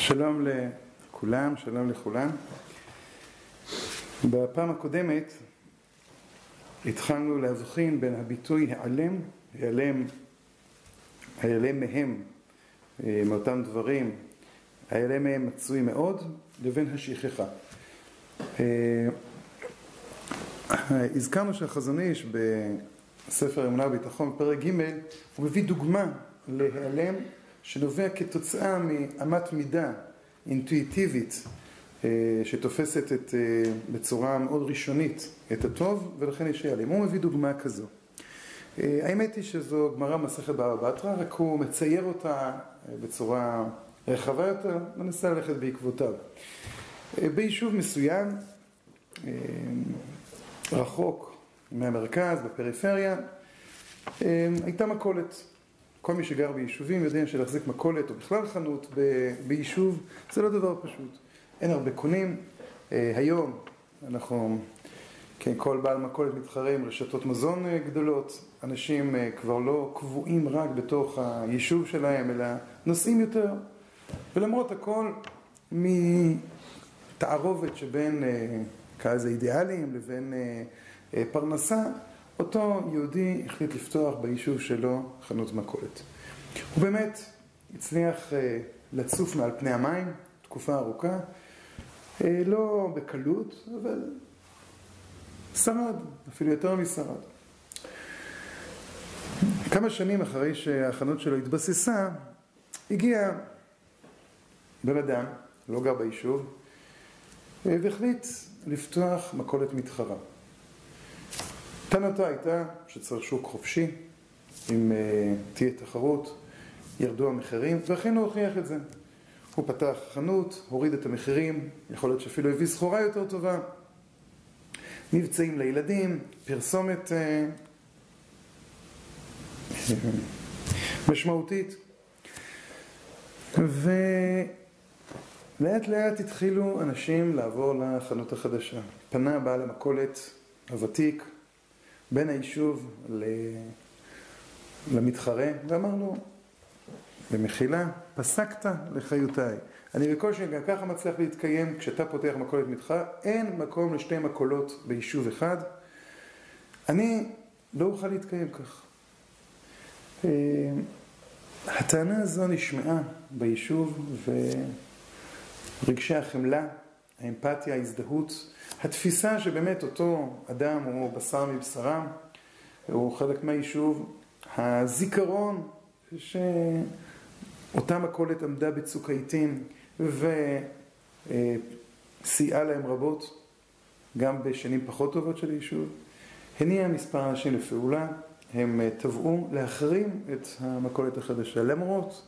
שלום לכולם, שלום לכולם. בפעם הקודמת התחלנו להבחין בין הביטוי העלם, העלם, העלם מהם, אה, מאותם דברים, העלם מהם מצוי מאוד, לבין השכחה. אה, הזכרנו שהחזון איש בספר אמונה וביטחון, פרק ג', הוא מביא דוגמה להיעלם שנובע כתוצאה מאמת מידה אינטואיטיבית אה, שתופסת את, אה, בצורה מאוד ראשונית את הטוב ולכן יש היעלם. הוא מביא דוגמה כזו. אה, האמת היא שזו גמרא מסכת בבא בתרא, רק הוא מצייר אותה בצורה רחבה יותר, מנסה ללכת בעקבותיו. ביישוב מסוים, רחוק מהמרכז, בפריפריה, הייתה מכולת. כל מי שגר ביישובים יודע שלהחזיק מכולת או בכלל חנות ב- ביישוב זה לא דבר פשוט. אין הרבה קונים. אה, היום אנחנו, כן, כל בעל מכולת מתחרה עם רשתות מזון אה, גדולות. אנשים אה, כבר לא קבועים רק בתוך היישוב שלהם, אלא נוסעים יותר. ולמרות הכל, מתערובת שבין כאלה אידיאליים לבין פרנסה, אותו יהודי החליט לפתוח ביישוב שלו חנות מכולת. הוא באמת הצליח אה, לצוף מעל פני המים תקופה ארוכה, אה, לא בקלות, אבל שרד, אפילו יותר משרד. כמה שנים אחרי שהחנות שלו התבססה, הגיע בן אדם, לא גר ביישוב, אה, והחליט לפתוח מכולת מתחרה. טענתו הייתה שצריך שוק חופשי, אם uh, תהיה תחרות, ירדו המחירים, ואכן הוא הוכיח את זה. הוא פתח חנות, הוריד את המחירים, יכול להיות שאפילו הביא סחורה יותר טובה, מבצעים לילדים, פרסומת uh, משמעותית. ולאט לאט התחילו אנשים לעבור לחנות החדשה. פנה בעל המכולת הוותיק, בין היישוב למתחרה, ואמרנו, במחילה, פסקת לחיותיי. אני בקושי גם ככה מצליח להתקיים, כשאתה פותח מכולת מתחרה, אין מקום לשתי מכולות ביישוב אחד. אני לא אוכל להתקיים כך. אה, הטענה הזו נשמעה ביישוב, ורגשי החמלה, האמפתיה, ההזדהות, התפיסה שבאמת אותו אדם הוא בשר מבשרם, הוא חלק מהיישוב, הזיכרון שאותה מכולת עמדה בצוק העיתים וסייעה להם רבות, גם בשנים פחות טובות של היישוב, הניע מספר אנשים לפעולה, הם תבעו להחרים את המכולת החדשה, למרות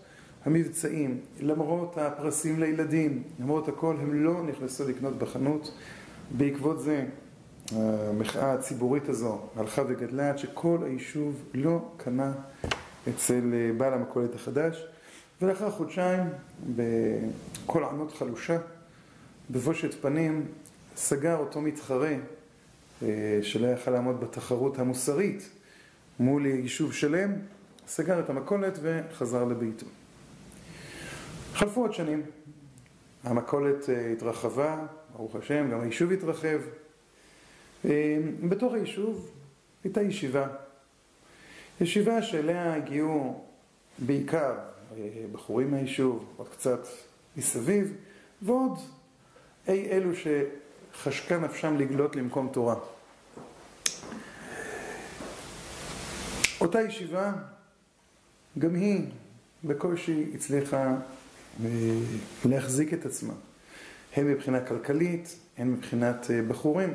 המבצעים, למרות הפרסים לילדים, למרות הכל, הם לא נכנסו לקנות בחנות. בעקבות זה המחאה הציבורית הזו הלכה וגדלה עד שכל היישוב לא קנה אצל אה, בעל המכולת החדש ולאחר חודשיים בכל ענות חלושה בבושת פנים סגר אותו מתחרה אה, שלא יכל לעמוד בתחרות המוסרית מול יישוב שלם סגר את המכולת וחזר לביתו. חלפו עוד שנים, המכולת אה, התרחבה, ברוך השם, גם היישוב התרחב. אה, בתוך היישוב הייתה ישיבה. ישיבה שאליה הגיעו בעיקר אה, בחורים מהיישוב, עוד קצת מסביב, ועוד אי אלו שחשקה נפשם לגלות למקום תורה. אותה ישיבה, גם היא בקושי הצליחה להחזיק את עצמה. הן מבחינה כלכלית, הן מבחינת אה, בחורים,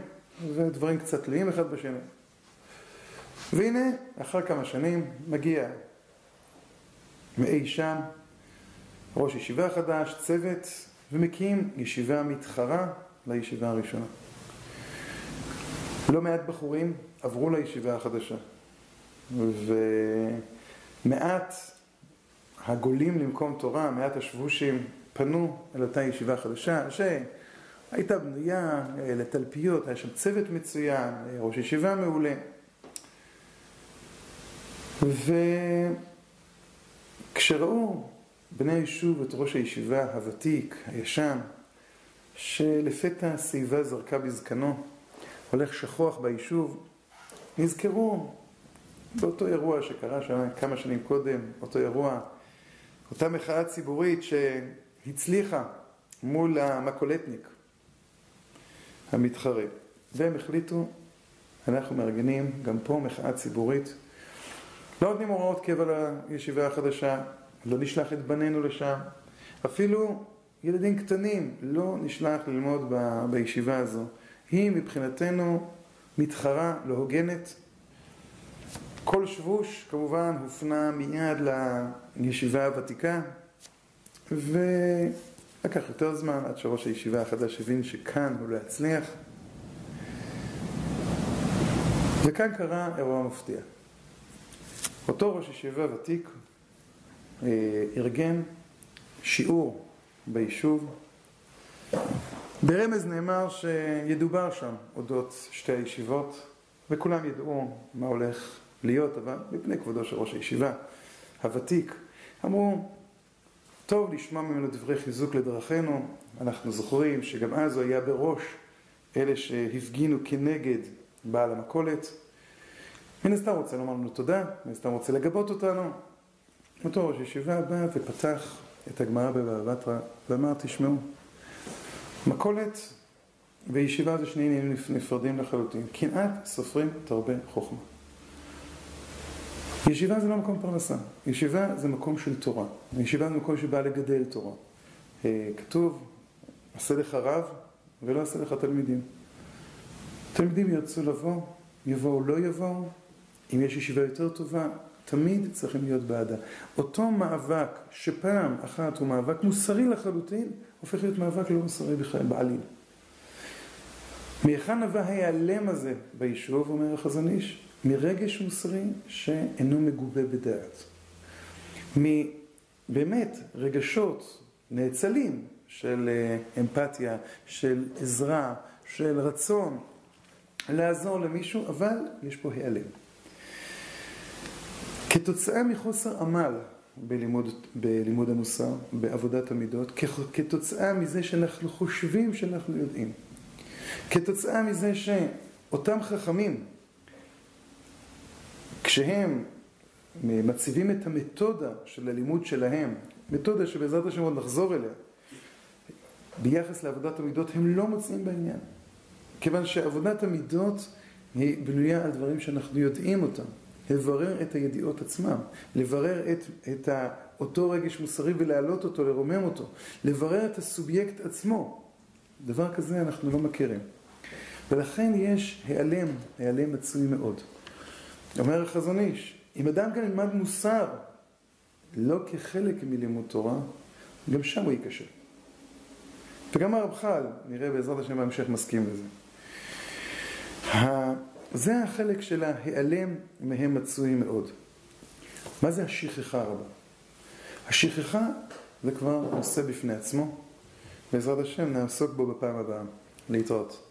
ודברים קצת תלויים אחד בשני. והנה, אחר כמה שנים, מגיע מאי שם, ראש ישיבה חדש, צוות, ומקים ישיבה מתחרה לישיבה הראשונה. לא מעט בחורים עברו לישיבה החדשה, ומעט הגולים למקום תורה, מעט השבושים, פנו אל אותה ישיבה חדשה, שהייתה בנויה אה, לתלפיות, היה שם צוות מצוין, אה, ראש ישיבה מעולה. וכשראו בני היישוב את ראש הישיבה הוותיק, הישן, שלפתע שיבה זרקה בזקנו, הולך שכוח ביישוב, נזכרו באותו אירוע שקרה שם כמה שנים קודם, אותו אירוע, אותה מחאה ציבורית שהצליחה מול המקולטניק המתחרה. והם החליטו, אנחנו מארגנים גם פה מחאה ציבורית. לא נותנים הוראות קבע לישיבה החדשה, לא נשלח את בנינו לשם, אפילו ילדים קטנים לא נשלח ללמוד ב, בישיבה הזו. היא מבחינתנו מתחרה לא הוגנת. כל שבוש כמובן הופנה מיד לישיבה הוותיקה ולקח יותר זמן עד שראש הישיבה החדש הבין שכאן הוא לא יצליח וכאן קרה אירוע מפתיע. אותו ראש ישיבה ותיק אה, ארגן שיעור ביישוב. ברמז נאמר שידובר שם אודות שתי הישיבות, וכולם ידעו מה הולך להיות, אבל מפני כבודו של ראש הישיבה הוותיק, אמרו, טוב לשמוע ממנו דברי חיזוק לדרכינו, אנחנו זוכרים שגם אז הוא היה בראש אלה שהפגינו כנגד בעל המכולת. מן הסתם רוצה לומר לנו תודה, מן הסתם רוצה לגבות אותנו. אותו ראש ישיבה בא ופתח את הגמרא בבבא בתרא ואמר, תשמעו, מכולת וישיבה זה שני עניינים נפרדים לחלוטין. קנאת סופרים תרבה חוכמה. ישיבה זה לא מקום פרנסה, ישיבה זה מקום של תורה. ישיבה זה מקום שבא לגדל תורה. אה, כתוב, עשה לך רב ולא עשה לך תלמידים. תלמידים ירצו לבוא, יבואו, לא יבואו, אם יש ישיבה יותר טובה, תמיד צריכים להיות בעדה. אותו מאבק שפעם אחת הוא מאבק מוסרי לחלוטין, הופך להיות מאבק לא מוסרי בכלל, בעליל. מהיכן נבע ההיעלם הזה ביישוב, אומר החזון איש? מרגש מוסרי שאינו מגובה בדעת. מבאמת רגשות נאצלים של אה, אמפתיה, של עזרה, של רצון לעזור למישהו, אבל יש פה היעלם. כתוצאה מחוסר עמל בלימוד, בלימוד המוסר, בעבודת המידות, כתוצאה מזה שאנחנו חושבים שאנחנו יודעים, כתוצאה מזה שאותם חכמים, כשהם מציבים את המתודה של הלימוד שלהם, מתודה שבעזרת השם עוד נחזור אליה, ביחס לעבודת המידות, הם לא מוצאים בעניין. כיוון שעבודת המידות היא בנויה על דברים שאנחנו יודעים אותם. לברר את הידיעות עצמם, לברר את, את אותו רגש מוסרי ולהעלות אותו, לרומם אותו, לברר את הסובייקט עצמו. דבר כזה אנחנו לא מכירים. ולכן יש העלם, העלם מצוי מאוד. אומר החזון איש, אם אדם כאן ילמד מוסר לא כחלק מלימוד תורה, גם שם הוא ייכשל. וגם הרמח"ל, נראה בעזרת השם בהמשך, מסכים לזה. זה החלק של ההיעלם מהם מצוי מאוד. מה זה השכחה רבה? השכחה זה כבר נושא בפני עצמו, בעזרת השם נעסוק בו בפעם הבאה. להתראות.